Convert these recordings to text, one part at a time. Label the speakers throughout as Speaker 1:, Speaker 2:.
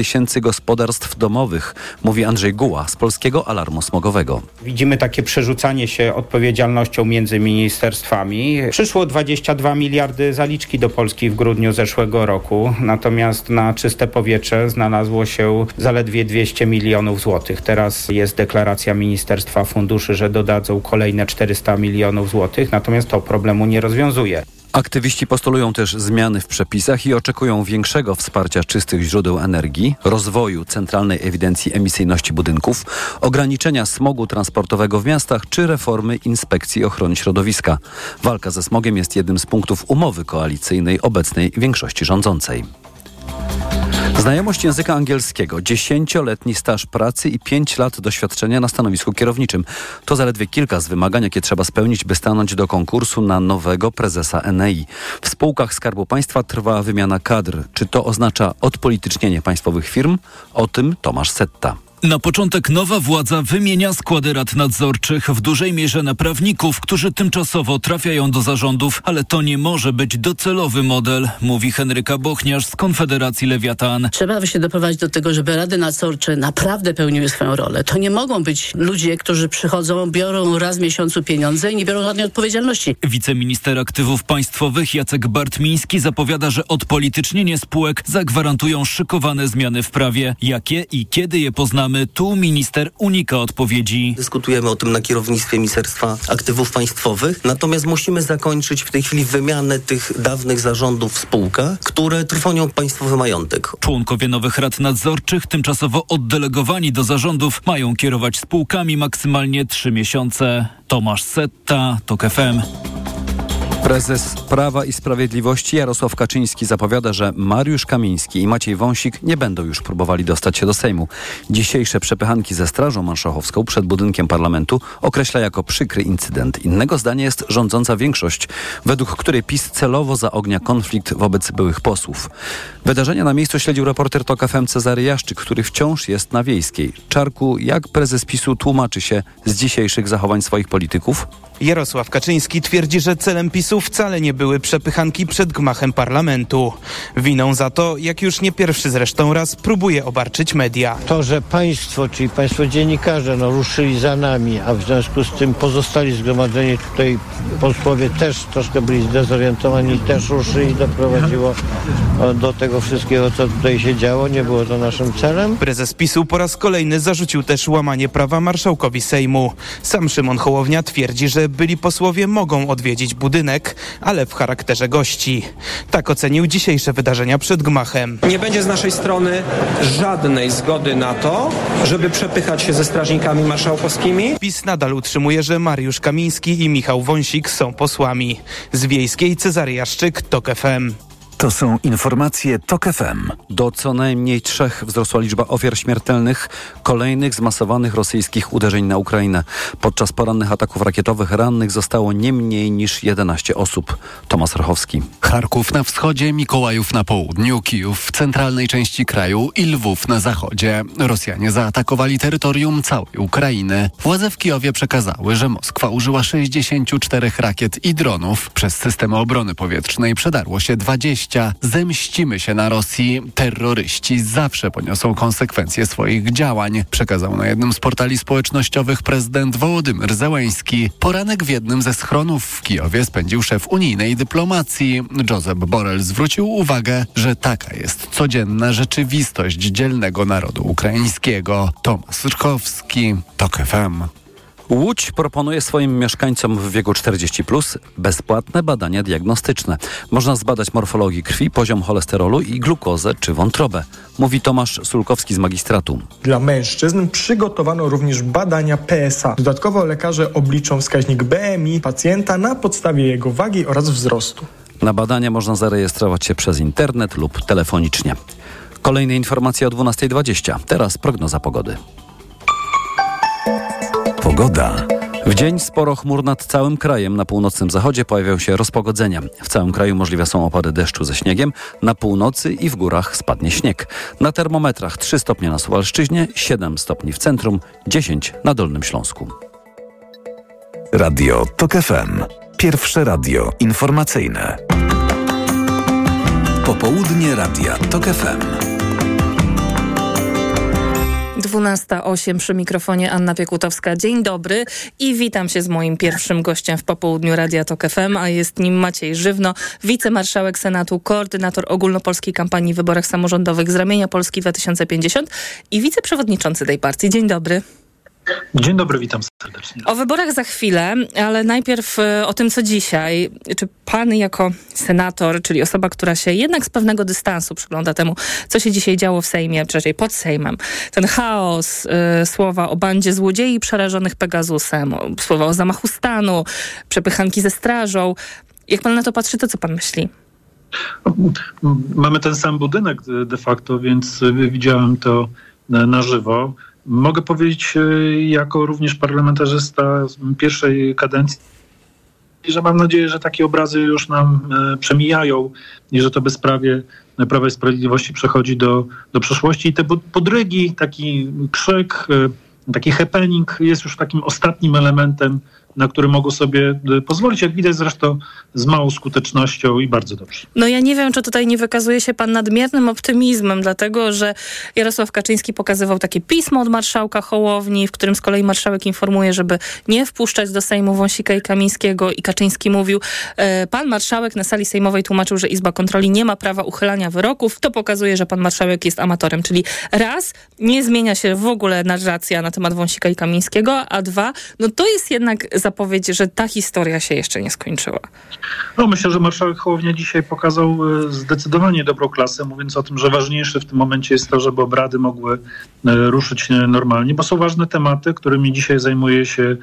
Speaker 1: tysięcy gospodarstw domowych, mówi Andrzej Guła z Polskiego Alarmu Smogowego.
Speaker 2: Widzimy takie przerzucanie się odpowiedzialnością między ministerstwami. Przyszło 22 miliardy zaliczki do Polski w grudniu zeszłego roku, natomiast na czyste powietrze znalazło się zaledwie 200 milionów złotych. Teraz jest deklaracja Ministerstwa Funduszy, że dodadzą kolejne 400 milionów złotych, natomiast to problemu nie rozwiązuje.
Speaker 1: Aktywiści postulują też zmiany w przepisach i oczekują większego wsparcia czystych źródeł energii, rozwoju centralnej ewidencji emisyjności budynków, ograniczenia smogu transportowego w miastach czy reformy inspekcji ochrony środowiska. Walka ze smogiem jest jednym z punktów umowy koalicyjnej obecnej większości rządzącej. Znajomość języka angielskiego, dziesięcioletni staż pracy i pięć lat doświadczenia na stanowisku kierowniczym. To zaledwie kilka z wymagań, jakie trzeba spełnić, by stanąć do konkursu na nowego prezesa Enei. W spółkach Skarbu Państwa trwa wymiana kadr. Czy to oznacza odpolitycznienie państwowych firm? O tym Tomasz Setta.
Speaker 3: Na początek nowa władza wymienia składy rad nadzorczych w dużej mierze na prawników, którzy tymczasowo trafiają do zarządów, ale to nie może być docelowy model, mówi Henryka Bochniarz z Konfederacji Lewiatan.
Speaker 4: Trzeba się doprowadzić do tego, żeby rady nadzorcze naprawdę pełniły swoją rolę. To nie mogą być ludzie, którzy przychodzą, biorą raz w miesiącu pieniądze i nie biorą żadnej odpowiedzialności.
Speaker 3: Wiceminister aktywów państwowych Jacek Bartmiński zapowiada, że odpolitycznienie spółek zagwarantują szykowane zmiany w prawie. Jakie i kiedy je poznamy? Tu minister unika odpowiedzi.
Speaker 5: Dyskutujemy o tym na kierownictwie Ministerstwa Aktywów Państwowych, natomiast musimy zakończyć w tej chwili wymianę tych dawnych zarządów w spółkach, które trwonią państwowy majątek.
Speaker 3: Członkowie nowych rad nadzorczych, tymczasowo oddelegowani do zarządów, mają kierować spółkami maksymalnie trzy miesiące. Tomasz Setta, TOK FM.
Speaker 1: Prezes Prawa i Sprawiedliwości Jarosław Kaczyński zapowiada, że Mariusz Kamiński i Maciej Wąsik nie będą już próbowali dostać się do Sejmu. Dzisiejsze przepychanki ze Strażą Marszałkowską przed budynkiem parlamentu określa jako przykry incydent. Innego zdania jest rządząca większość, według której PiS celowo zaognia konflikt wobec byłych posłów. Wydarzenia na miejscu śledził reporter TOK FM Cezary Jaszczyk, który wciąż jest na Wiejskiej. Czarku, jak prezes PiSu tłumaczy się z dzisiejszych zachowań swoich polityków?
Speaker 6: Jarosław Kaczyński twierdzi, że celem PiSu wcale nie były przepychanki przed gmachem parlamentu. Winą za to, jak już nie pierwszy zresztą raz, próbuje obarczyć media.
Speaker 7: To, że państwo, czyli państwo dziennikarze, no, ruszyli za nami, a w związku z tym pozostali zgromadzeni tutaj posłowie też troszkę byli zdezorientowani, też ruszyli, doprowadziło do tego wszystkiego, co tutaj się działo. Nie było to naszym celem.
Speaker 6: Prezes PiSu po raz kolejny zarzucił też łamanie prawa marszałkowi Sejmu. Sam Szymon Hołownia twierdzi, że byli posłowie mogą odwiedzić budynek, ale w charakterze gości. Tak ocenił dzisiejsze wydarzenia przed gmachem.
Speaker 8: Nie będzie z naszej strony żadnej zgody na to, żeby przepychać się ze strażnikami marszałkowskimi.
Speaker 6: PiS nadal utrzymuje, że Mariusz Kamiński i Michał Wąsik są posłami. Z Wiejskiej Cezary Jaszczyk, TOK FM.
Speaker 9: To są informacje TOK FM.
Speaker 1: Do co najmniej trzech wzrosła liczba ofiar śmiertelnych kolejnych zmasowanych rosyjskich uderzeń na Ukrainę. Podczas porannych ataków rakietowych rannych zostało nie mniej niż 11 osób. Tomasz Rochowski.
Speaker 10: Charków na wschodzie, Mikołajów na południu, Kijów w centralnej części kraju i Lwów na zachodzie. Rosjanie zaatakowali terytorium całej Ukrainy. Władze w Kijowie przekazały, że Moskwa użyła 64 rakiet i dronów. Przez systemy obrony powietrznej przedarło się 20 Zemścimy się na Rosji. Terroryści zawsze poniosą konsekwencje swoich działań, przekazał na jednym z portali społecznościowych prezydent Wołodymyr Zełęński. Poranek w jednym ze schronów w Kijowie spędził szef unijnej dyplomacji. Josep Borrell zwrócił uwagę, że taka jest codzienna rzeczywistość dzielnego narodu ukraińskiego. Tomasz Rkowski, TOK FM.
Speaker 1: Łódź proponuje swoim mieszkańcom w wieku 40 plus bezpłatne badania diagnostyczne. Można zbadać morfologię krwi, poziom cholesterolu i glukozę czy wątrobę, mówi Tomasz Sulkowski z magistratu.
Speaker 11: Dla mężczyzn przygotowano również badania PSA. Dodatkowo lekarze obliczą wskaźnik BMI pacjenta na podstawie jego wagi oraz wzrostu.
Speaker 1: Na badania można zarejestrować się przez internet lub telefonicznie. Kolejne informacje o 12.20. Teraz prognoza pogody.
Speaker 9: Pogoda.
Speaker 1: W dzień sporo chmur nad całym krajem. Na północnym zachodzie pojawią się rozpogodzenia. W całym kraju możliwe są opady deszczu ze śniegiem. Na północy i w górach spadnie śnieg. Na termometrach 3 stopnie na Suwalszczyźnie, 7 stopni w centrum, 10 na Dolnym Śląsku.
Speaker 9: Radio TOK FM. Pierwsze radio informacyjne. Popołudnie Radia TOK FM.
Speaker 12: 12.08 przy mikrofonie Anna Piekutowska. Dzień dobry i witam się z moim pierwszym gościem w popołudniu Radia Tok FM, a jest nim Maciej Żywno, wicemarszałek Senatu, koordynator ogólnopolskiej kampanii w wyborach samorządowych z ramienia Polski 2050 i wiceprzewodniczący tej partii. Dzień dobry.
Speaker 13: Dzień dobry, witam serdecznie.
Speaker 12: O wyborach za chwilę, ale najpierw e, o tym, co dzisiaj. Czy pan jako senator, czyli osoba, która się jednak z pewnego dystansu przygląda temu, co się dzisiaj działo w Sejmie, czy raczej pod Sejmem, ten chaos, y, słowa o bandzie złodziei przerażonych Pegazusem, o, słowa o zamachu stanu, przepychanki ze strażą. Jak pan na to patrzy, to co pan myśli?
Speaker 13: Mamy ten sam budynek de facto, więc widziałem to na żywo. Mogę powiedzieć e, jako również parlamentarzysta pierwszej kadencji, że mam nadzieję, że takie obrazy już nam e, przemijają i że to bezprawie Prawa i Sprawiedliwości przechodzi do, do przeszłości. I te podrygi, taki krzyk, e, taki happening jest już takim ostatnim elementem na który mogą sobie y, pozwolić, jak widać zresztą z małą skutecznością i bardzo dobrze.
Speaker 12: No ja nie wiem, czy tutaj nie wykazuje się pan nadmiernym optymizmem, dlatego że Jarosław Kaczyński pokazywał takie pismo od marszałka Hołowni, w którym z kolei marszałek informuje, żeby nie wpuszczać do Sejmu Wąsika i Kamińskiego i Kaczyński mówił, e, pan marszałek na sali sejmowej tłumaczył, że Izba Kontroli nie ma prawa uchylania wyroków. To pokazuje, że pan marszałek jest amatorem, czyli raz, nie zmienia się w ogóle narracja na temat Wąsika i Kamińskiego, a dwa, no to jest jednak zapowiedź, że ta historia się jeszcze nie skończyła?
Speaker 13: No myślę, że marszałek Hołownia dzisiaj pokazał e, zdecydowanie dobrą klasę, mówiąc o tym, że ważniejsze w tym momencie jest to, żeby obrady mogły e, ruszyć normalnie, bo są ważne tematy, którymi dzisiaj zajmuje się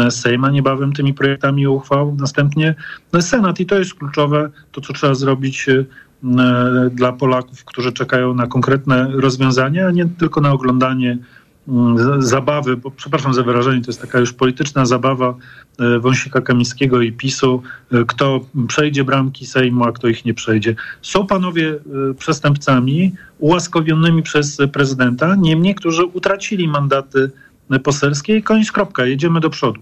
Speaker 13: e, Sejm, a niebawem tymi projektami uchwał następnie Senat i to jest kluczowe, to co trzeba zrobić dla Polaków, którzy czekają na konkretne rozwiązania, a nie tylko na oglądanie zabawy, bo przepraszam za wyrażenie, to jest taka już polityczna zabawa e, Wąsika Kamińskiego i PiSu, e, kto przejdzie bramki Sejmu, a kto ich nie przejdzie. Są panowie e, przestępcami ułaskowionymi przez prezydenta, niemniej, którzy utracili mandaty poselskie i koniec kropka, jedziemy do przodu.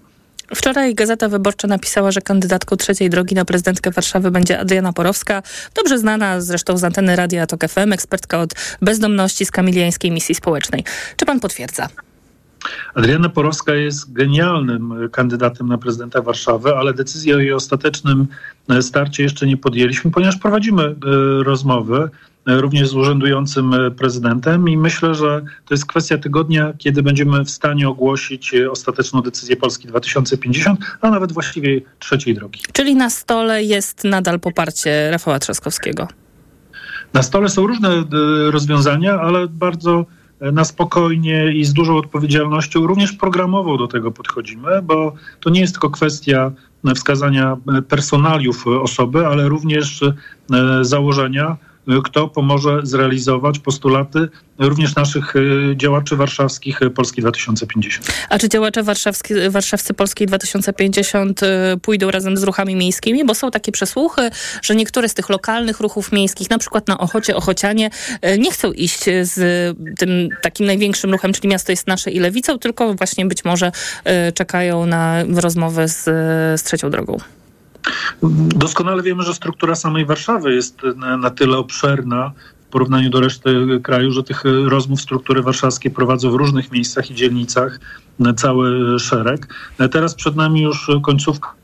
Speaker 12: Wczoraj Gazeta Wyborcza napisała, że kandydatką trzeciej drogi na prezydentkę Warszawy będzie Adriana Porowska, dobrze znana zresztą z anteny Radia Tok FM, ekspertka od bezdomności z Kamiliańskiej Misji Społecznej. Czy pan potwierdza?
Speaker 13: Adriana Porowska jest genialnym kandydatem na prezydenta Warszawy, ale decyzję o jej ostatecznym starcie jeszcze nie podjęliśmy, ponieważ prowadzimy e, rozmowy również z urzędującym e, prezydentem i myślę, że to jest kwestia tygodnia, kiedy będziemy w stanie ogłosić e, ostateczną decyzję Polski 2050, a nawet właściwie trzeciej drogi.
Speaker 12: Czyli na stole jest nadal poparcie Rafała Trzaskowskiego?
Speaker 13: Na stole są różne e, rozwiązania, ale bardzo na spokojnie i z dużą odpowiedzialnością, również programowo do tego podchodzimy, bo to nie jest tylko kwestia wskazania personaliów osoby, ale również założenia, kto pomoże zrealizować postulaty również naszych e, działaczy warszawskich e, Polski 2050.
Speaker 12: A czy działacze warszawscy, Polskiej 2050 e, pójdą razem z ruchami miejskimi? Bo są takie przesłuchy, że niektóre z tych lokalnych ruchów miejskich, na przykład na Ochocie, Ochocianie, nie chcą iść z tym takim największym ruchem, czyli Miasto jest Nasze i Lewicą, tylko właśnie być może czekają na rozmowę z, z Trzecią Drogą.
Speaker 13: Doskonale wiemy, że struktura samej Warszawy jest na, tyle obszerna w porównaniu do reszty kraju, że tych rozmów struktury warszawskiej prowadzą w różnych miejscach i dzielnicach cały szereg. Teraz przed nami już końcówka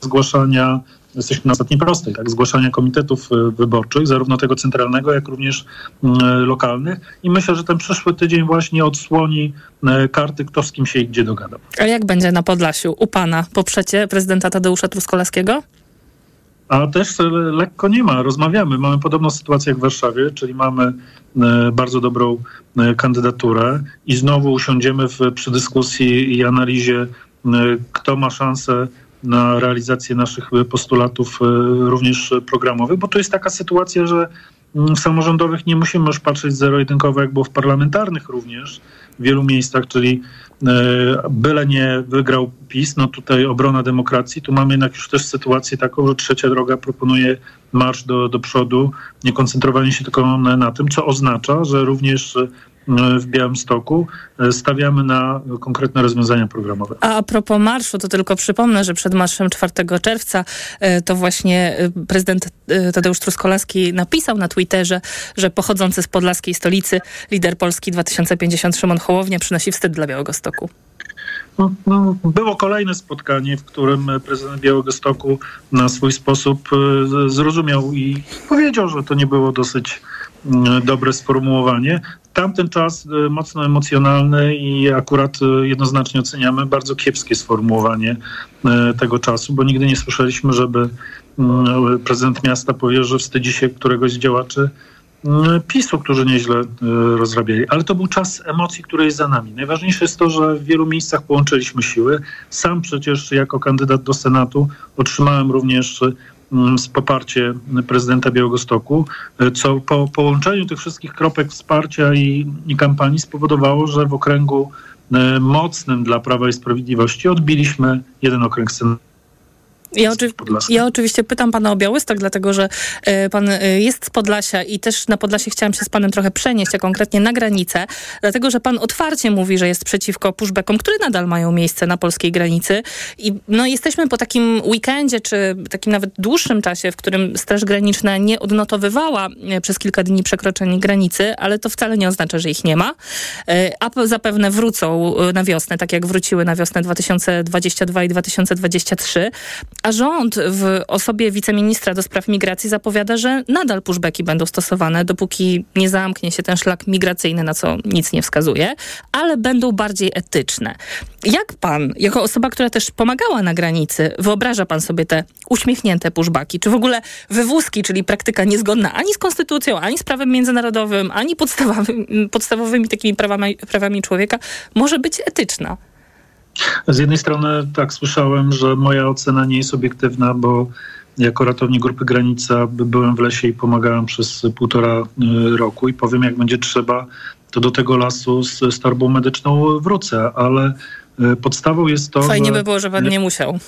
Speaker 13: zgłaszania jesteśmy na ostatniej prostej, tak, zgłaszania komitetów e, wyborczych, zarówno tego centralnego, jak również mm, lokalnych. I myślę, że ten przyszły tydzień właśnie odsłoni e, karty, kto z kim się i gdzie dogadał.
Speaker 12: A jak będzie na Podlasiu? U pana poprzecie prezydenta Tadeusza Truskolaskiego?
Speaker 13: A też e, lekko nie ma. Rozmawiamy. Mamy podobną sytuację jak w Warszawie, czyli mamy bardzo dobrą kandydaturę i znowu usiądziemy w, przy dyskusji i analizie, kto ma szansę na realizację naszych postulatów e, również programowych, bo to jest taka sytuacja, że mm, w samorządowych nie musimy już patrzeć zero-jedynkowo, jak było w parlamentarnych również w wielu miejscach, czyli e, byle nie wygrał PiS, no tutaj obrona demokracji, tu mamy jednak już też sytuację taką, że trzecia droga proponuje marsz do, do przodu, nie koncentrowanie się tylko na, na tym, co oznacza, że również w Białymstoku. Stawiamy na konkretne rozwiązania programowe.
Speaker 12: A a propos marszu, to tylko przypomnę, że przed marszem 4 czerwca to właśnie prezydent Tadeusz Truskolaski napisał na Twitterze, że pochodzący z podlaskiej stolicy lider Polski 2050 Szymon Hołownia przynosi wstyd dla Białegostoku.
Speaker 13: No, no, było kolejne spotkanie, w którym prezydent Białegostoku na swój sposób e, zrozumiał i powiedział, że to nie było dosyć dobre sformułowanie. Tamten czas e, mocno emocjonalny i akurat e, jednoznacznie oceniamy bardzo kiepskie sformułowanie tego czasu, bo nigdy nie słyszeliśmy, żeby mm, prezydent miasta powiedział, że wstydzi się któregoś z działaczy Mm, PiSu, którzy nieźle rozrabiali. Ale to był czas emocji, który jest za nami. Najważniejsze jest to, że w wielu miejscach połączyliśmy siły. Sam przecież jako kandydat do Senatu otrzymałem również mm, poparcie prezydenta Białegostoku, e, co po połączeniu tych wszystkich kropek wsparcia i, i kampanii spowodowało, że w okręgu e, mocnym dla Prawa i Sprawiedliwości odbiliśmy jeden okręg senatu
Speaker 12: ja, oczy ja, oczywiście pytam pana o Białystok, dlatego że y, pan y, jest z Podlasia i też na Podlasie chciałam się z panem trochę przenieść, a konkretnie na granicę, dlatego że pan otwarcie mówi, że jest przeciwko pushbackom, które nadal mają miejsce na polskiej granicy. I no, jesteśmy po takim weekendzie, czy takim nawet dłuższym czasie, w którym Straż Graniczna nie odnotowywała y, przez kilka dni przekroczeń granicy, ale to wcale nie oznacza, że ich nie ma. A zapewne wrócą na wiosnę, tak jak wróciły na wiosnę 2022 i 2023. A rząd w osobie wiceministra do spraw migracji zapowiada, że nadal pushbacki będą stosowane, dopóki nie zamknie się ten szlak migracyjny, na co nic nie wskazuje, ale będą bardziej etyczne. Jak pan, jako osoba, która też pomagała na granicy, wyobraża pan sobie te uśmiechnięte pushbacki? Czy w ogóle wywózki, czyli praktyka niezgodna ani z konstytucją, ani z prawem międzynarodowym, ani podstawowymi, podstawowymi takimi prawami, prawami człowieka, może być etyczna?
Speaker 13: Z jednej strony tak słyszałem, że moja ocena nie jest obiektywna, bo jako ratownik Grupy Granica byłem w lesie i pomagałem przez półtora y, roku i powiem, jak będzie trzeba, to do tego lasu z torbą medyczną wrócę, ale y, podstawą jest to,
Speaker 12: Fajnie by było, że pan nie musiał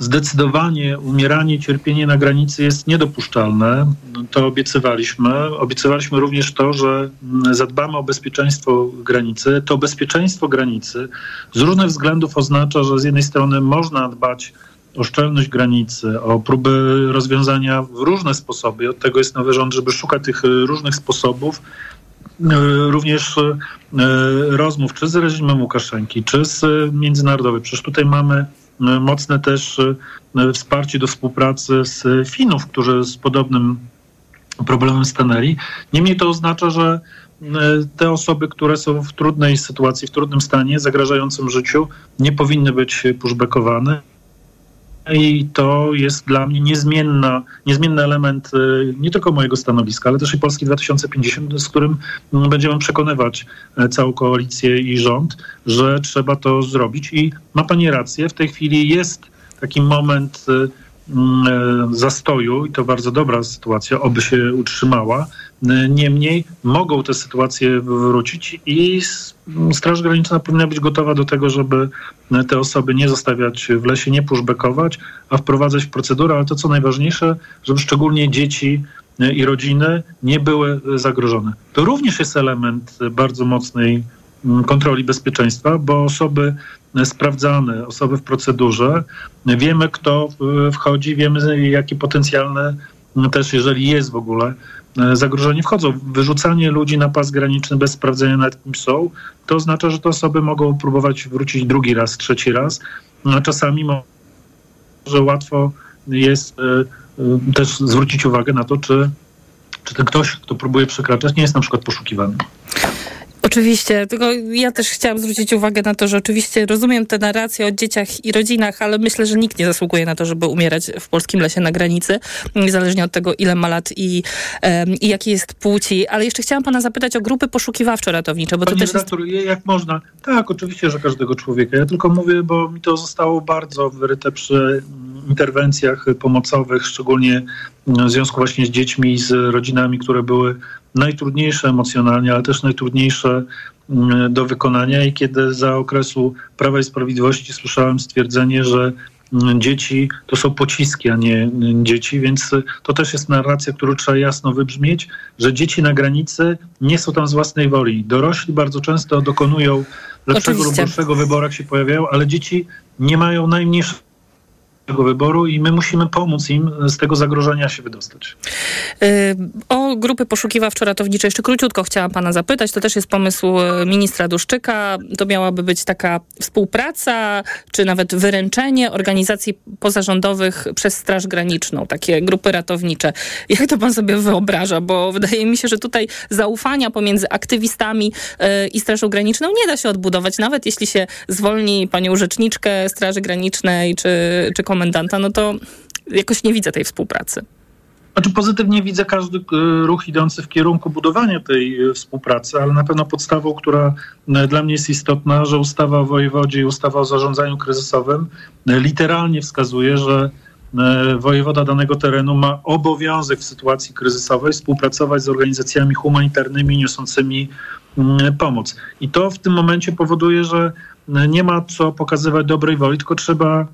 Speaker 13: zdecydowanie umieranie, cierpienie na granicy jest niedopuszczalne. To obiecywaliśmy. Obiecywaliśmy również to, że mm, zadbamy o bezpieczeństwo granicy. To bezpieczeństwo granicy z różnych względów oznacza, że z jednej strony można dbać o szczelność granicy, o próby rozwiązania w różne sposoby. Od tego jest nowy rząd, żeby szukać tych różnych sposobów, również e, rozmów czy z reżimem Łukaszenki, czy z międzynarodowym. Przecież tutaj mamy mocne też e, wsparcie do współpracy z Finów, którzy z podobnym problemem stanęli. Niemniej to oznacza, że e, te osoby, które są w trudnej sytuacji, w trudnym stanie, zagrażającym życiu, nie powinny być pushbackowane i to jest dla mnie niezmienna, niezmienny element y, nie tylko mojego stanowiska, ale też i Polski 2050, z którym mm, będziemy przekonywać e, całą koalicję i rząd, że trzeba to zrobić. I ma pani rację, w tej chwili jest taki moment y, zastoju i to bardzo dobra sytuacja, oby się utrzymała. Niemniej mogą te sytuacje wrócić i Straż Graniczna powinna być gotowa do tego, żeby te osoby nie zostawiać w lesie, nie pushbackować, a wprowadzać w procedurę, ale to co najważniejsze, żeby szczególnie dzieci i rodziny nie były zagrożone. To również jest element bardzo mocnej kontroli bezpieczeństwa, bo osoby sprawdzane, osoby w procedurze, wiemy kto wchodzi, wiemy jakie potencjalne też, jeżeli jest w ogóle E, zagrożeni wchodzą. Wyrzucanie ludzi na pas graniczny bez sprawdzenia nad kim są, to oznacza, że te osoby mogą próbować wrócić drugi raz, trzeci raz. A czasami może łatwo jest e, e, też zwrócić uwagę na to, czy, czy ten ktoś, kto próbuje przekraczać, nie jest na przykład poszukiwany.
Speaker 12: Oczywiście, tylko ja też chciałam zwrócić uwagę na to, że oczywiście rozumiem te narracje o dzieciach i rodzinach, ale myślę, że nikt nie zasługuje na to, żeby umierać w polskim lesie na granicy, niezależnie od tego, ile ma lat i, um, i jakiej jest płci. Ale jeszcze chciałam pana zapytać o grupy poszukiwawczo-ratownicze, bo to też
Speaker 13: redaktor, jest... jak można? Tak, oczywiście, że każdego człowieka. Ja tylko mówię, bo mi to zostało bardzo wyryte przy interwencjach pomocowych, szczególnie w związku właśnie z dziećmi i z rodzinami, które były najtrudniejsze emocjonalnie, ale też najtrudniejsze mm, do wykonania i kiedy za okresu Prawa i Sprawiedliwości słyszałem stwierdzenie, że dzieci to są pociski, a nie dzieci, więc to też jest narracja, którą trzeba jasno wybrzmieć, że dzieci na granicy nie są tam z własnej woli. Dorośli bardzo często dokonują lepszego
Speaker 12: Oczywiście.
Speaker 13: lub gorszego wyboru, jak się pojawiają, ale dzieci nie mają najmniejszego wyboru i my musimy pomóc im z tego zagrożenia się wydostać.
Speaker 12: Y, O grupy poszukiwawczo-ratownicze jeszcze króciutko chciałam pana zapytać. To też jest pomysł y, ministra Duszczyka. To miałaby być taka współpraca, czy nawet wyręczenie organizacji pozarządowych przez Straż Graniczną, takie grupy ratownicze. Jak to pan sobie wyobraża? Bo wydaje mi się, że tutaj zaufania pomiędzy aktywistami y, i Strażą Graniczną nie da się odbudować. Nawet jeśli się zwolni panią rzeczniczkę Straży Granicznej czy, czy komendanta, no to jakoś nie widzę tej współpracy.
Speaker 13: Znaczy pozytywnie widzę każdy e, ruch idący w kierunku budowania tej e, współpracy, ale na pewno podstawą, która e, dla mnie jest istotna, że ustawa o wojewodzie i ustawa o zarządzaniu kryzysowym literalnie wskazuje, że wojewoda danego terenu ma obowiązek w sytuacji kryzysowej współpracować z organizacjami humanitarnymi niosącymi pomoc. I to w tym momencie powoduje, że nie ma co pokazywać dobrej woli, tylko trzeba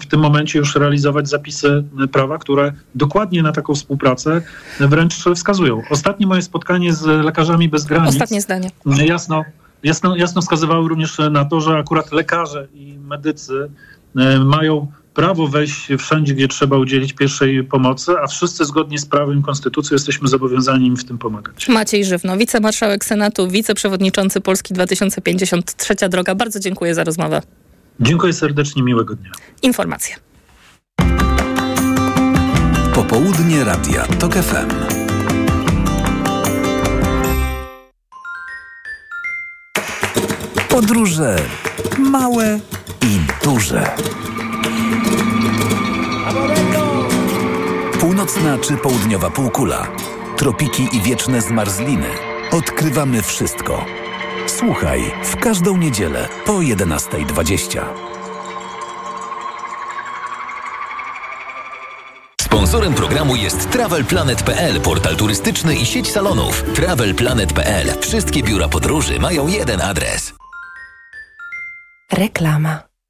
Speaker 13: w tym momencie już realizować zapisy prawa, które dokładnie na taką współpracę wręcz wskazują. Ostatnie moje spotkanie z lekarzami bez granic
Speaker 12: Ostatnie zdanie.
Speaker 13: jasno, jasno, jasno wskazywały również na to, że akurat lekarze i medycy e, mają prawo wejść wszędzie, gdzie trzeba udzielić pierwszej pomocy, a wszyscy zgodnie z prawem i konstytucją jesteśmy zobowiązani im w tym pomagać.
Speaker 12: Maciej Żywno, wicemarszałek Senatu, wiceprzewodniczący Polski 2050, trzecia droga. Bardzo dziękuję za rozmowę.
Speaker 13: Dziękuję serdecznie, miłego dnia.
Speaker 12: Informacje.
Speaker 9: Popołudnie Radia TOK FM. Podróże małe i duże. Północna czy południowa półkula, tropiki i wieczne zmarzliny. Odkrywamy wszystko. Słuchaj w każdą niedzielę po 11.20.
Speaker 14: Sponsorem programu jest TravelPlanet.pl, portal turystyczny i sieć salonów. TravelPlanet.pl. Wszystkie biura podróży mają jeden adres.
Speaker 15: Reklama.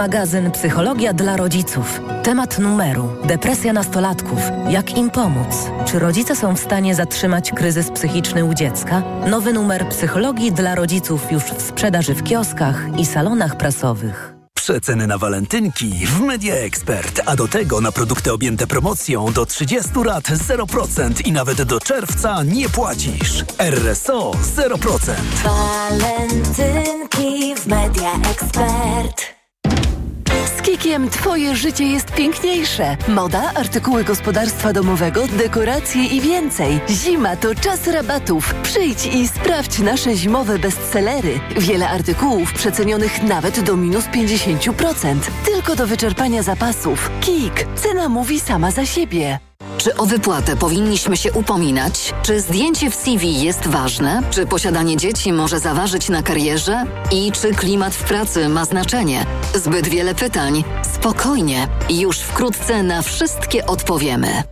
Speaker 16: Magazyn Psychologia dla rodziców. Temat numeru: depresja nastolatków. Jak im pomóc? Czy rodzice są w stanie zatrzymać kryzys psychiczny u dziecka? Nowy numer Psychologii dla rodziców już w sprzedaży w kioskach i salonach prasowych.
Speaker 17: Przeceny na walentynki w Media Expert, a do tego na produkty objęte promocją do 30 lat 0% i nawet do czerwca nie płacisz. RSO 0%.
Speaker 18: Walentynki w Media Expert.
Speaker 19: Z Kikiem Twoje życie jest piękniejsze. Moda, artykuły gospodarstwa domowego, dekoracje i więcej. Zima to czas rabatów. Przyjdź i sprawdź nasze zimowe bestsellery. Wiele artykułów przecenionych nawet do minus 50%. Tylko do wyczerpania zapasów. Kik. Cena mówi sama za siebie.
Speaker 20: Czy o wypłatę powinniśmy się upominać? Czy zdjęcie w CV jest ważne? Czy posiadanie dzieci może zaważyć na karierze? I czy klimat w pracy ma znaczenie? Zbyt wiele pytań. Spokojnie. Już wkrótce na wszystkie odpowiemy.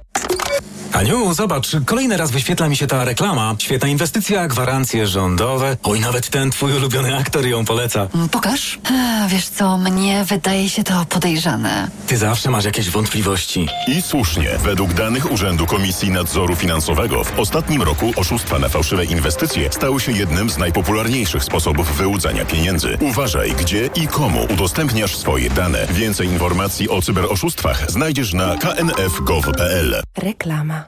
Speaker 21: Aniu, zobacz, kolejny raz wyświetla mi się ta reklama. Świetna inwestycja, gwarancje rządowe. Oj, nawet ten twój ulubiony aktor ją poleca.
Speaker 22: Pokaż. A, wiesz co, mnie wydaje się to podejrzane.
Speaker 21: Ty zawsze masz jakieś wątpliwości.
Speaker 23: I słusznie. Według danych Urzędu Komisji Nadzoru Finansowego w ostatnim roku oszustwa na fałszywe inwestycje stały się jednym z najpopularniejszych sposobów wyłudzania pieniędzy. Uważaj, gdzie i komu udostępniasz swoje dane. Więcej informacji o cyberoszustwach znajdziesz na knf.gov.pl.
Speaker 15: Reklama.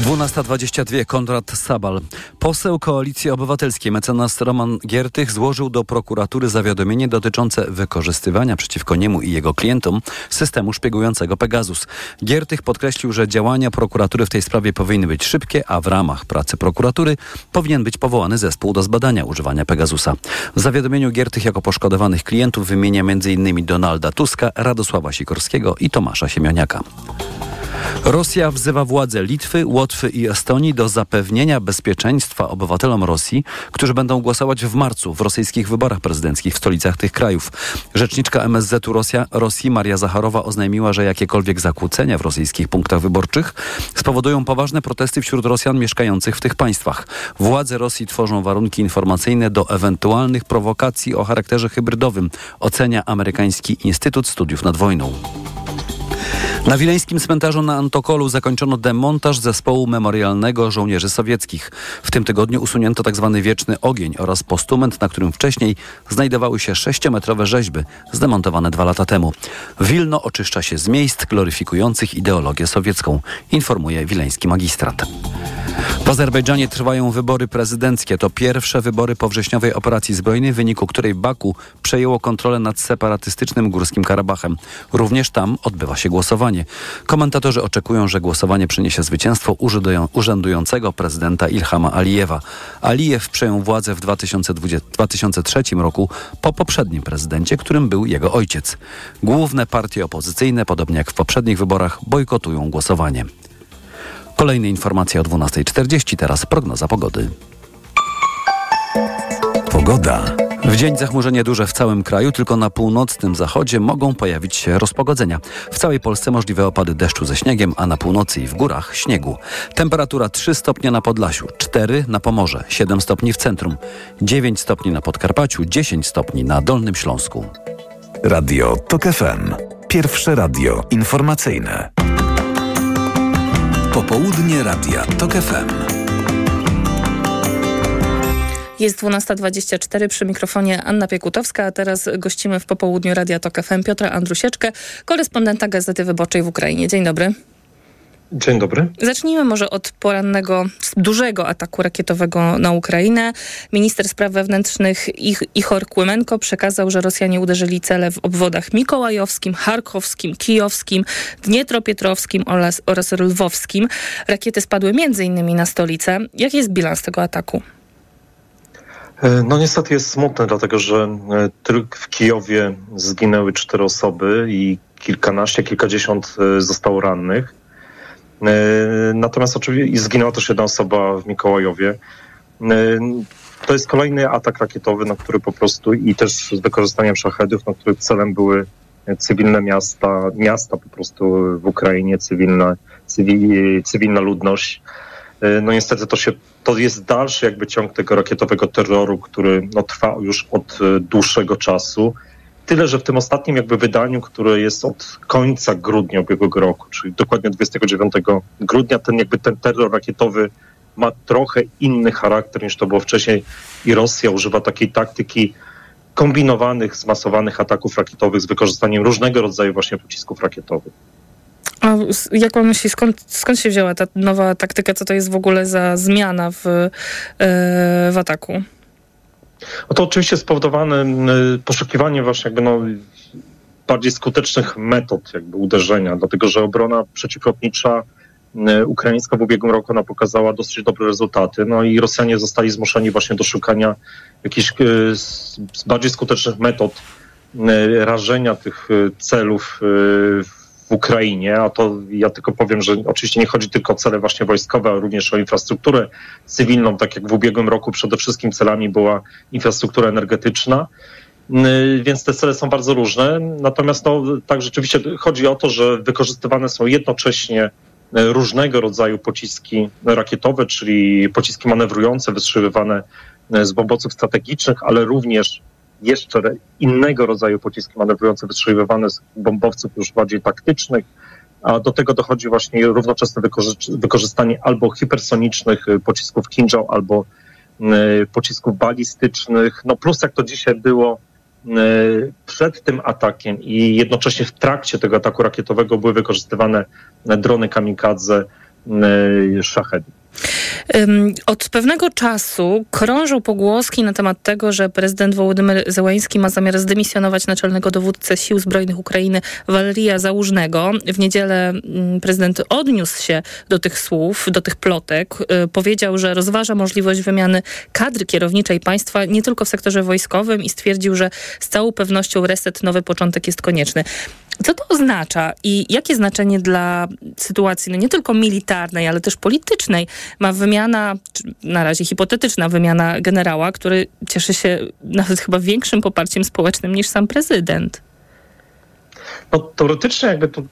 Speaker 1: 12.22 Konrad Sabal. Poseł Koalicji Obywatelskiej mecenas Roman Giertych złożył do prokuratury zawiadomienie dotyczące wykorzystywania przeciwko niemu i jego klientom systemu szpiegującego Pegasus. Giertych podkreślił, że działania prokuratury w tej sprawie powinny być szybkie, a w ramach pracy prokuratury powinien być powołany zespół do zbadania używania Pegasusa. W zawiadomieniu Giertych jako poszkodowanych klientów wymienia m.in. Donalda Tuska, Radosława Sikorskiego i Tomasza Siemioniaka. Rosja wzywa władze Litwy, Łotwy i Estonii do zapewnienia bezpieczeństwa obywatelom Rosji, którzy będą głosować w marcu w rosyjskich wyborach prezydenckich w stolicach tych krajów. Rzeczniczka MSZ-u Rosja, Rosji Maria Zacharowa oznajmiła, że jakiekolwiek zakłócenia w rosyjskich punktach wyborczych spowodują poważne protesty wśród Rosjan mieszkających w tych państwach. Władze Rosji tworzą warunki informacyjne do ewentualnych prowokacji o charakterze hybrydowym, ocenia amerykański Instytut Studiów nad Wojną. Na wileńskim cmentarzu na Antokolu zakończono demontaż zespołu memorialnego żołnierzy sowieckich. W tym tygodniu usunięto tzw. Tak wieczny ogień oraz postument, na którym wcześniej znajdowały się sześciometrowe rzeźby zdemontowane dwa lata temu. Wilno oczyszcza się z miejsc gloryfikujących ideologię sowiecką, informuje wileński magistrat. W Azerbejdżanie trwają wybory prezydenckie. To pierwsze wybory po wrześniowej operacji zbrojnej, w wyniku której Baku przejęło kontrolę nad separatystycznym Górskim Karabachem. Również tam odbywa się głosowanie. Komentatorzy oczekują, że głosowanie przyniesie zwycięstwo urzędującego prezydenta Ilhama Alijewa. Alijew przejął władzę w 2020, 2003 roku po poprzednim prezydencie, którym był jego ojciec. Główne partie opozycyjne, podobnie jak w poprzednich wyborach, bojkotują głosowanie. Kolejne informacje o 12.40, teraz prognoza pogody.
Speaker 9: Pogoda.
Speaker 1: W dzień zachmurzenie duże w całym kraju, tylko na północnym zachodzie mogą pojawić się rozpogodzenia. W całej Polsce możliwe opady deszczu ze śniegiem, a na północy i w górach śniegu. Temperatura 3 stopnie na Podlasiu, 4 na Pomorze, 7 stopni w centrum, 9 stopni na Podkarpaciu, 10 stopni na Dolnym Śląsku.
Speaker 9: Radio TOK FM. Pierwsze radio informacyjne. Popołudnie Radia TOK FM.
Speaker 12: Jest 12.24 przy mikrofonie Anna Piekutowska, a teraz gościmy w popołudniu Radia Tok FM Piotra Andrusieczkę, korespondenta Gazety Wyborczej w Ukrainie. Dzień dobry.
Speaker 24: Dzień dobry.
Speaker 12: Zacznijmy może od porannego, dużego ataku rakietowego na Ukrainę. Minister spraw wewnętrznych Ichor Kłymenko przekazał, że Rosjanie uderzyli cele w obwodach mikołajowskim, charkowskim, kijowskim, dnietropietrowskim oraz, oraz lwowskim. Rakiety spadły m.in. na stolicę. Jaki jest bilans tego ataku?
Speaker 24: E, no niestety jest smutne, dlatego że e, tylko w Kijowie zginęły cztery osoby i kilkanaście, kilkadziesiąt e, zostało rannych. Natomiast oczywiście zginęła też jedna osoba w Mikołajowie. To jest kolejny atak rakietowy, na który po prostu i też z wykorzystaniem szachedów, na których celem były cywilne miasta, miasta po prostu w Ukrainie, cywilna, cywil, cywilna ludność. No niestety to się to jest dalszy jakby ciąg tego rakietowego terroru, który no, trwa już od e, dłuższego czasu. Tyle, że w tym ostatnim jakby wydaniu, które jest od końca grudnia ubiegłego roku, czyli dokładnie 29 grudnia, ten jakby ten terror rakietowy ma trochę inny charakter niż to było wcześniej i Rosja używa takiej taktyki kombinowanych, zmasowanych ataków rakietowych z wykorzystaniem różnego rodzaju właśnie pocisków rakietowych.
Speaker 12: A jak pan myśli, skąd, skąd się wzięła ta nowa taktyka? Co to jest w ogóle za zmiana w, e, w ataku?
Speaker 24: No to oczywiście spowodowane poszukiwaniem właśnie jakby no bardziej skutecznych metod jakby uderzenia, dlatego że obrona przeciwlotnicza ukraińska w ubiegłym roku ona pokazała dosyć dobre rezultaty, no i Rosjanie zostali zmuszeni właśnie do szukania jakichś e, bardziej skutecznych metod rażenia tych e, celów w Ukrainie, a to ja tylko powiem, że oczywiście nie chodzi tylko o cele właśnie wojskowe, ale również o infrastrukturę cywilną, tak jak w ubiegłym roku przede wszystkim celami była infrastruktura energetyczna, więc te cele są bardzo różne. Natomiast no, tak rzeczywiście chodzi o to, że wykorzystywane są jednocześnie y, różnego rodzaju pociski rakietowe, czyli pociski manewrujące, wystrzeliwane y, z bombowców strategicznych, ale również jeszcze innego rodzaju pociski manewrujące wystrzeliwane z bombowców już bardziej taktycznych, a do tego dochodzi właśnie równoczesne wykorzystanie albo hipersonicznych y, pocisków Kinjal, albo y, pocisków balistycznych, no plus jak to dzisiaj było y, przed tym atakiem i jednocześnie w trakcie tego ataku rakietowego były wykorzystywane drony kamikadze szachetów.
Speaker 12: Od pewnego czasu krążą pogłoski na temat tego, że prezydent Wołodymyr Zełański ma zamiar zdymisjonować naczelnego dowódcę Sił Zbrojnych Ukrainy Waleria Załużnego. W niedzielę prezydent odniósł się do tych słów, do tych plotek. Y, powiedział, że rozważa możliwość wymiany kadry kierowniczej państwa nie tylko w sektorze wojskowym i stwierdził, że z całą pewnością reset, nowy początek jest konieczny. Co to oznacza i jakie znaczenie dla sytuacji no nie tylko militarnej, ale też politycznej ma wymiana, na razie hipotetyczna wymiana generała, który cieszy się nawet chyba większym poparciem społecznym niż sam prezydent?
Speaker 24: No, teoretycznie jakby to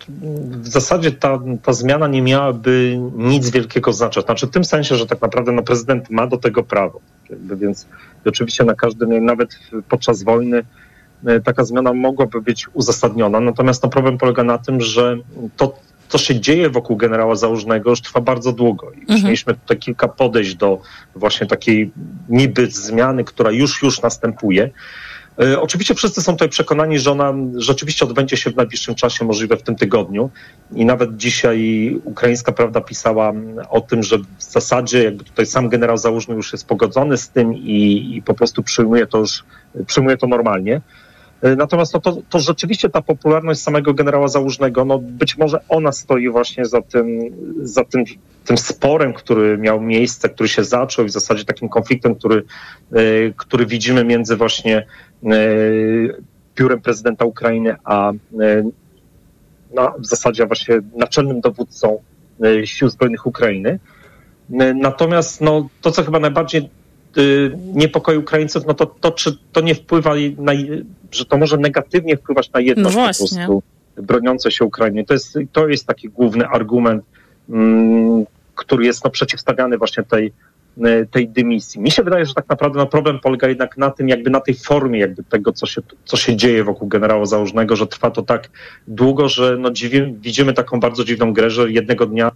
Speaker 24: w zasadzie ta, ta zmiana nie miałaby nic wielkiego znaczenia. Znaczy w tym sensie, że tak naprawdę no, prezydent ma do tego prawo. Jakby, więc oczywiście na każdym, nawet podczas wojny taka zmiana mogłaby być uzasadniona. Natomiast no, problem polega na tym, że to, co się dzieje wokół generała Załużnego już trwa bardzo długo. I mhm. mieliśmy tutaj kilka podejść do właśnie takiej niby zmiany, która już, już następuje. E, oczywiście wszyscy są tutaj przekonani, że ona rzeczywiście odbędzie się w najbliższym czasie, możliwe w tym tygodniu. I nawet dzisiaj ukraińska prawda pisała o tym, że w zasadzie jakby tutaj sam generał Załużny już jest pogodzony z tym i, i po prostu przyjmuje to już, przyjmuje to normalnie. E, natomiast no to, to rzeczywiście ta popularność samego generała Załużnego, no być może ona stoi właśnie za tym, za tym, tym sporem, który miał miejsce, który się zaczął i w zasadzie takim konfliktem, który, e, który widzimy między właśnie e, biurem prezydenta Ukrainy, a w zasadzie właśnie naczelnym dowódcą sił zbrojnych Ukrainy. Natomiast no, to, co chyba najbardziej niepokoi Ukraińców, no to, to czy to nie wpływa na, że to może negatywnie wpływać na jedność no po prostu broniące się Ukrainy. To jest, to jest taki główny argument, mm, który jest no, przeciwstawiany właśnie tej, e, tej dymisji. Mi się wydaje, że tak naprawdę no, problem polega jednak na tym, jakby na tej formie jakby tego, co się, co się dzieje wokół generała Założnego, że trwa to tak długo, że no, dziwi, widzimy taką bardzo dziwną grę, że jednego dnia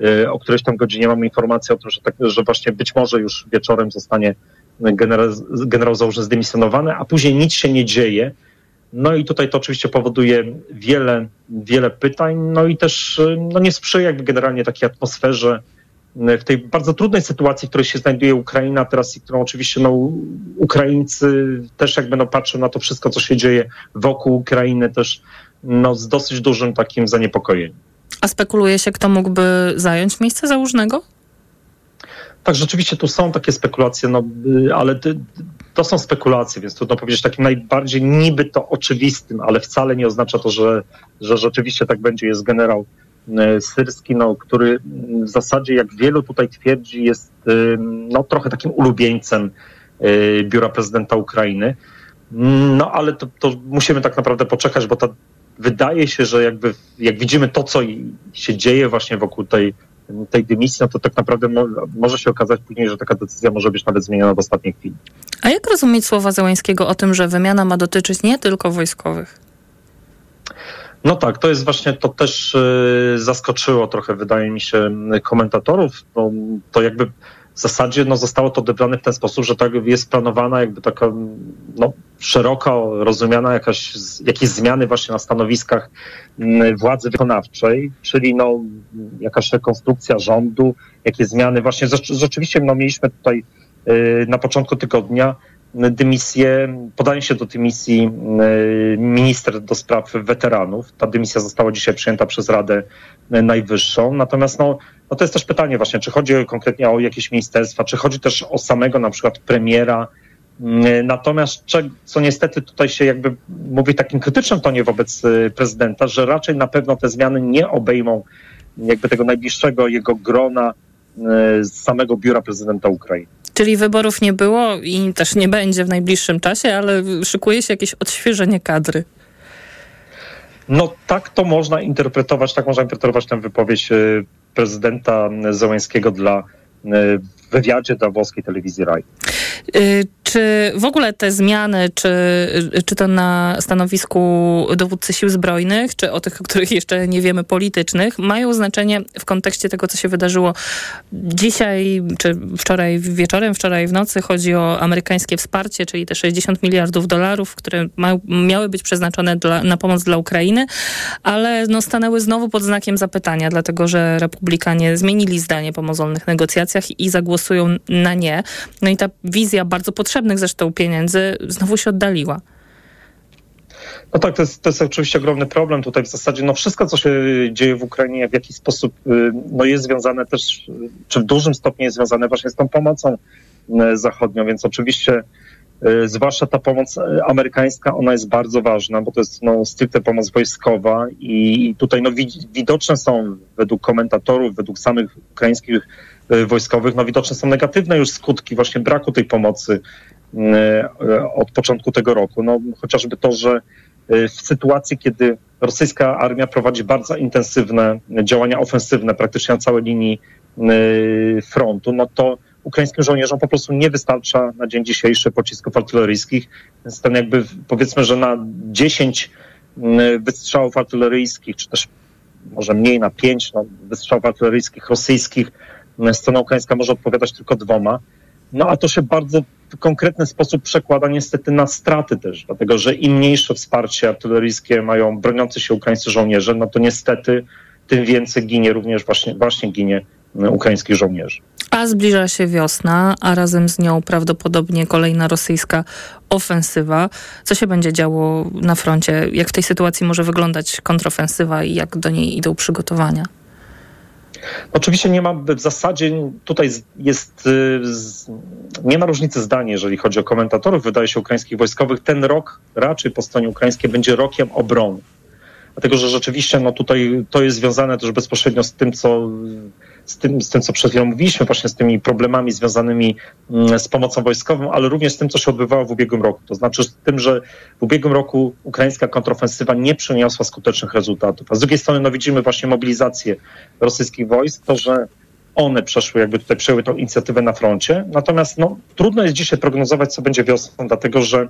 Speaker 24: e, o którejś tam godzinie mamy informację o tym, że, tak, że właśnie być może już wieczorem zostanie generał, generał założny zdymisjonowany, a później nic się nie dzieje. No i tutaj to oczywiście powoduje wiele, wiele pytań, no i też no nie sprzyja jakby generalnie takiej atmosferze w tej bardzo trudnej sytuacji, w której się znajduje Ukraina teraz i którą oczywiście no, Ukraińcy też jakby no, patrzą na to wszystko, co się dzieje wokół Ukrainy też no, z dosyć dużym takim zaniepokojeniem.
Speaker 12: A spekuluje się, kto mógłby zająć miejsce założnego?
Speaker 24: Tak, rzeczywiście tu są takie spekulacje, no, y, ale to są spekulacje, więc trudno powiedzieć takim najbardziej niby to oczywistym, ale wcale nie oznacza to, że, że rzeczywiście tak będzie. Jest generał y, Syrski, no, który w zasadzie, jak wielu tutaj twierdzi, jest y, no, trochę takim ulubieńcem biura prezydenta Ukrainy. No ale to, to musimy tak naprawdę poczekać, bo ta, wydaje się, że jakby jak widzimy to, co się dzieje właśnie wokół tej tej dymisji, no to tak naprawdę mo może się okazać później, że taka decyzja może być nawet zmieniona w ostatniej chwili.
Speaker 12: A jak rozumieć słowa Zełańskiego o tym, że wymiana ma dotyczyć nie tylko wojskowych?
Speaker 24: No tak, to jest właśnie, to też y, zaskoczyło trochę, wydaje mi się, komentatorów. No, to jakby w zasadzie no, zostało to odebrane w ten sposób, że tak jest planowana jakby taka no, szeroko rozumiana jakaś, jakieś zmiany właśnie na stanowiskach mm, władzy wykonawczej, czyli no, jakaś rekonstrukcja rządu, jakieś zmiany. Właśnie rzeczywiście no, mieliśmy tutaj y, na początku tygodnia dymisję, podanie się do dymisji y, minister do spraw weteranów. Ta dymisja została dzisiaj przyjęta przez Radę Najwyższą. Natomiast no, no to jest też pytanie właśnie, czy chodzi konkretnie o jakieś ministerstwa, czy chodzi też o samego na przykład premiera. Mm, natomiast co niestety tutaj się jakby mówi takim krytycznym tonie wobec y, prezydenta, że raczej na pewno te zmiany nie obejmą jakby tego najbliższego jego grona z samego biura prezydenta Ukrainy.
Speaker 12: Czyli wyborów nie było i też nie będzie w najbliższym czasie, ale szykuje się jakieś odświeżenie kadry.
Speaker 24: No tak to można interpretować, tak można interpretować tę wypowiedź y, prezydenta Zełańskiego dla y, wywiadzie dla włoskiej telewizji RAI.
Speaker 12: Y, czy w ogóle te zmiany, czy, czy to na stanowisku dowódcy sił zbrojnych, czy o tych, o których jeszcze nie wiemy, politycznych, mają znaczenie w kontekście tego, co się wydarzyło dzisiaj, czy wczoraj wieczorem, wczoraj w nocy? Chodzi o amerykańskie wsparcie, czyli te 60 miliardów dolarów, które ma, miały być przeznaczone dla, na pomoc dla Ukrainy, ale no, stanęły znowu pod znakiem zapytania, dlatego że republikanie zmienili zdanie po mozolnych negocjacjach i zagłosują na nie. No i ta wizja bardzo potrzebnych zresztą pieniędzy znowu się oddaliła.
Speaker 24: No tak, to jest, to jest oczywiście ogromny problem tutaj w zasadzie. No wszystko, co się dzieje w Ukrainie, w jakiś sposób y, no jest związane też, czy w dużym stopniu jest związane właśnie z tą pomocą y, zachodnią, więc oczywiście y, zwłaszcza ta pomoc amerykańska, ona jest bardzo ważna, bo to jest no, stricte pomoc wojskowa i tutaj no, widoczne są według komentatorów, według samych ukraińskich wojskowych, no widoczne są negatywne już skutki właśnie braku tej pomocy od początku tego roku. No chociażby to, że w sytuacji, kiedy rosyjska armia prowadzi bardzo intensywne działania ofensywne praktycznie na całej linii y, frontu, no to ukraińskim żołnierzom po prostu nie wystarcza na dzień dzisiejszy pocisków artyleryjskich. Więc ten jakby powiedzmy, że na 10 y, wystrzałów artyleryjskich, czy też może mniej na 5 no, wystrzałów artyleryjskich rosyjskich, y, strona ukraińska może odpowiadać tylko dwoma. No a to się bardzo w konkretny sposób przekłada niestety na straty też, dlatego że im mniejsze wsparcie artyleryjskie mają broniący się ukraińscy żołnierze, no to niestety tym więcej ginie również właśnie, właśnie ginie e, ukraińskich żołnierzy.
Speaker 12: A zbliża się wiosna, a razem z nią prawdopodobnie kolejna rosyjska ofensywa. Co się będzie działo na froncie? Jak w tej sytuacji może wyglądać kontrofensywa i jak do niej idą przygotowania?
Speaker 24: Oczywiście nie ma w zasadzie tutaj jest y, nie ma różnicy zdań, jeżeli chodzi o komentatorów, wydaje się, ukraińskich wojskowych. Ten rok raczej po stronie ukraińskiej będzie rokiem obrony. Dlatego, że rzeczywiście no tutaj to jest związane też bezpośrednio z tym, co z tym, z tym, co przed chwilą mówiliśmy, właśnie z tymi problemami związanymi mm, z pomocą wojskową, ale również z tym, co się odbywało w ubiegłym roku. To znaczy z tym, że w ubiegłym roku ukraińska kontrofensywa nie przyniosła skutecznych rezultatów. A z drugiej strony no, widzimy właśnie mobilizację rosyjskich wojsk, to, że one przeszły, jakby tutaj przejęły tą inicjatywę na froncie. Natomiast no, trudno jest dzisiaj prognozować, co będzie wiosną, dlatego że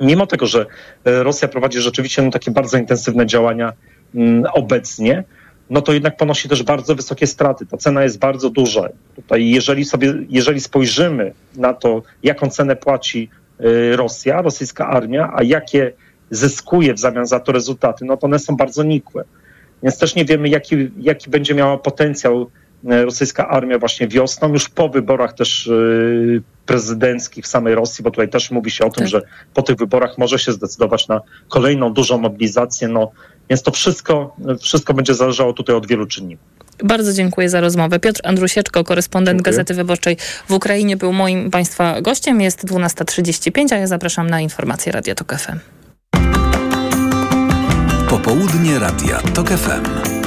Speaker 24: mimo tego, że e, Rosja prowadzi rzeczywiście no, takie bardzo intensywne działania mm, obecnie, no to jednak ponosi też bardzo wysokie straty. Ta cena jest bardzo duża. Tutaj jeżeli sobie, jeżeli spojrzymy na to, jaką cenę płaci y, Rosja, rosyjska armia, a jakie zyskuje w zamian za to rezultaty, no to one są bardzo nikłe. Więc też nie wiemy, jaki, jaki będzie miała potencjał y, rosyjska armia właśnie wiosną, już po wyborach też y, prezydenckich w samej Rosji, bo tutaj też mówi się o tym, tak. że po tych wyborach może się zdecydować na kolejną dużą mobilizację. No, więc to wszystko, wszystko będzie zależało tutaj od wielu czynników.
Speaker 12: Bardzo dziękuję za rozmowę. Piotr Andrusieczko, korespondent dziękuję. Gazety Wyborczej w Ukrainie, był moim Państwa gościem. Jest 12.35, a ja zapraszam na informacje Radia Tok FM.
Speaker 9: Popołudnie Radia Tok FM.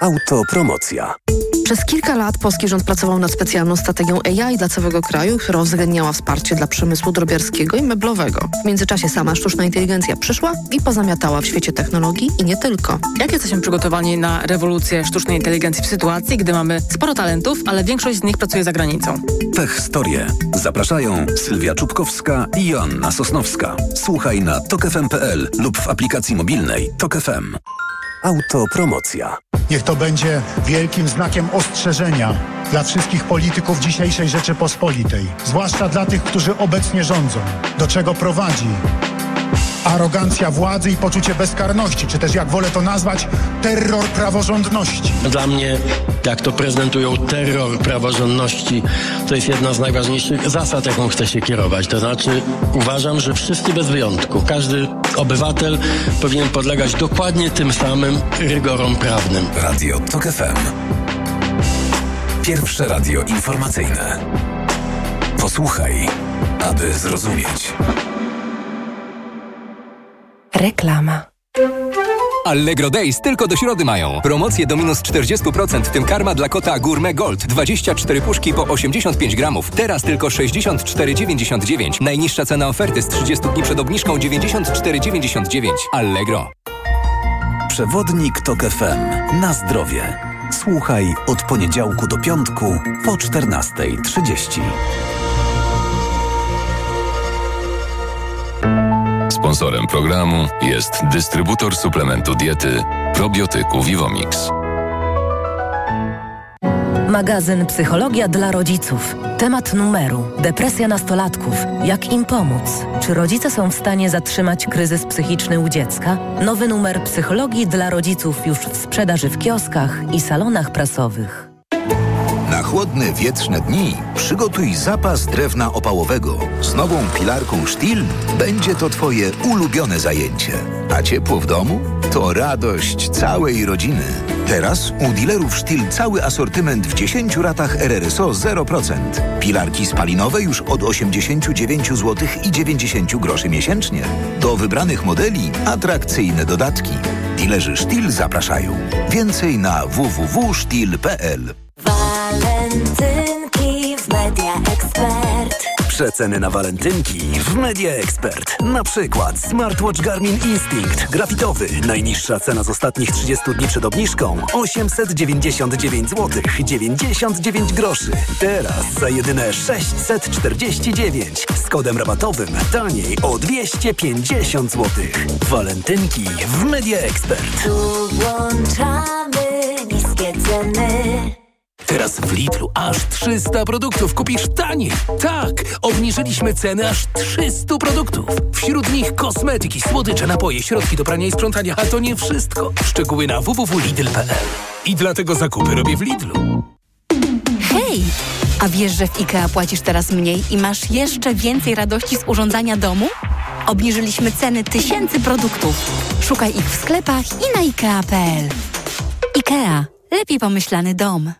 Speaker 9: Autopromocja.
Speaker 25: Przez kilka lat polski rząd pracował nad specjalną strategią AI dla całego kraju, która uwzględniała wsparcie dla przemysłu drobiarskiego i meblowego. W międzyczasie sama sztuczna inteligencja przyszła i pozamiatała w świecie technologii i nie tylko.
Speaker 26: Jak jesteśmy przygotowani na rewolucję sztucznej inteligencji w sytuacji, gdy mamy sporo talentów, ale większość z nich pracuje za granicą?
Speaker 9: Tech Storie. Zapraszają Sylwia Czubkowska i Joanna Sosnowska. Słuchaj na tokefm.pl lub w aplikacji mobilnej Tok FM. Autopromocja.
Speaker 27: Niech to będzie wielkim znakiem ostrzeżenia dla wszystkich polityków dzisiejszej Rzeczypospolitej, zwłaszcza dla tych, którzy obecnie rządzą. Do czego prowadzi arogancja władzy i poczucie bezkarności, czy też jak wolę to nazwać, terror praworządności.
Speaker 28: Dla mnie, jak to prezentują terror praworządności, to jest jedna z najważniejszych zasad, jaką chcę się kierować. To znaczy, uważam, że wszyscy bez wyjątku, każdy obywatel powinien podlegać dokładnie tym samym rygorom prawnym.
Speaker 9: Radio TOK FM. Pierwsze radio informacyjne. Posłuchaj, aby zrozumieć.
Speaker 16: Reklama.
Speaker 29: Allegro Days tylko do środy mają. Promocje do minus 40%, w tym karma dla kota Gourmet Gold. 24 puszki po 85 gramów. Teraz tylko 64,99. Najniższa cena oferty z 30 dni przed obniżką 94,99. Allegro.
Speaker 9: Przewodnik TOK FM. Na zdrowie. Słuchaj od poniedziałku do piątku po 14.30.
Speaker 14: Sponsorem programu jest dystrybutor suplementu diety probiotyku Vivomix.
Speaker 16: Magazyn Psychologia dla rodziców. Temat numeru: depresja nastolatków. Jak im pomóc? Czy rodzice są w stanie zatrzymać kryzys psychiczny u dziecka? Nowy numer Psychologii dla rodziców już w sprzedaży w kioskach i salonach prasowych.
Speaker 30: Chłodne, wietrzne dni przygotuj zapas drewna opałowego. Z nową pilarką Stihl będzie to Twoje ulubione zajęcie. A ciepło w domu? To radość całej rodziny. Teraz u dealerów Stihl cały asortyment w 10 ratach RRSO 0%. Pilarki spalinowe już od 89 zł i 90 groszy miesięcznie. Do wybranych modeli atrakcyjne dodatki. Dilerzy Stihl zapraszają. Więcej na www.stihl.pl
Speaker 17: Przeceny na walentynki w Media Expert. Na przykład smartwatch Garmin Instinct grafitowy. Najniższa cena z ostatnich 30 dni przed obniżką 899 zł 99 groszy. Teraz za jedyne 649 z kodem rabatowym taniej o 250 zł. Walentynki w Media Expert.
Speaker 18: Tu włączamy niskie ceny.
Speaker 31: Teraz w Lidlu aż 300 produktów kupisz taniej. Tak, obniżyliśmy ceny aż 300 produktów. Wśród nich kosmetyki, słodycze, napoje, środki do prania i sprzątania. A to nie wszystko. Szczegóły na www.lidl.pl. I dlatego zakupy robię w Lidlu.
Speaker 32: Hej! A wiesz, że w IKEA płacisz teraz mniej i masz jeszcze więcej radości z urządzania domu? Obniżyliśmy ceny tysięcy produktów. Szukaj ich w sklepach i na IKEA.pl. IKEA. Lepiej pomyślany dom.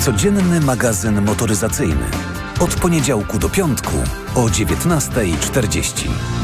Speaker 9: Codzienny magazyn motoryzacyjny. Od poniedziałku do piątku o 19.40.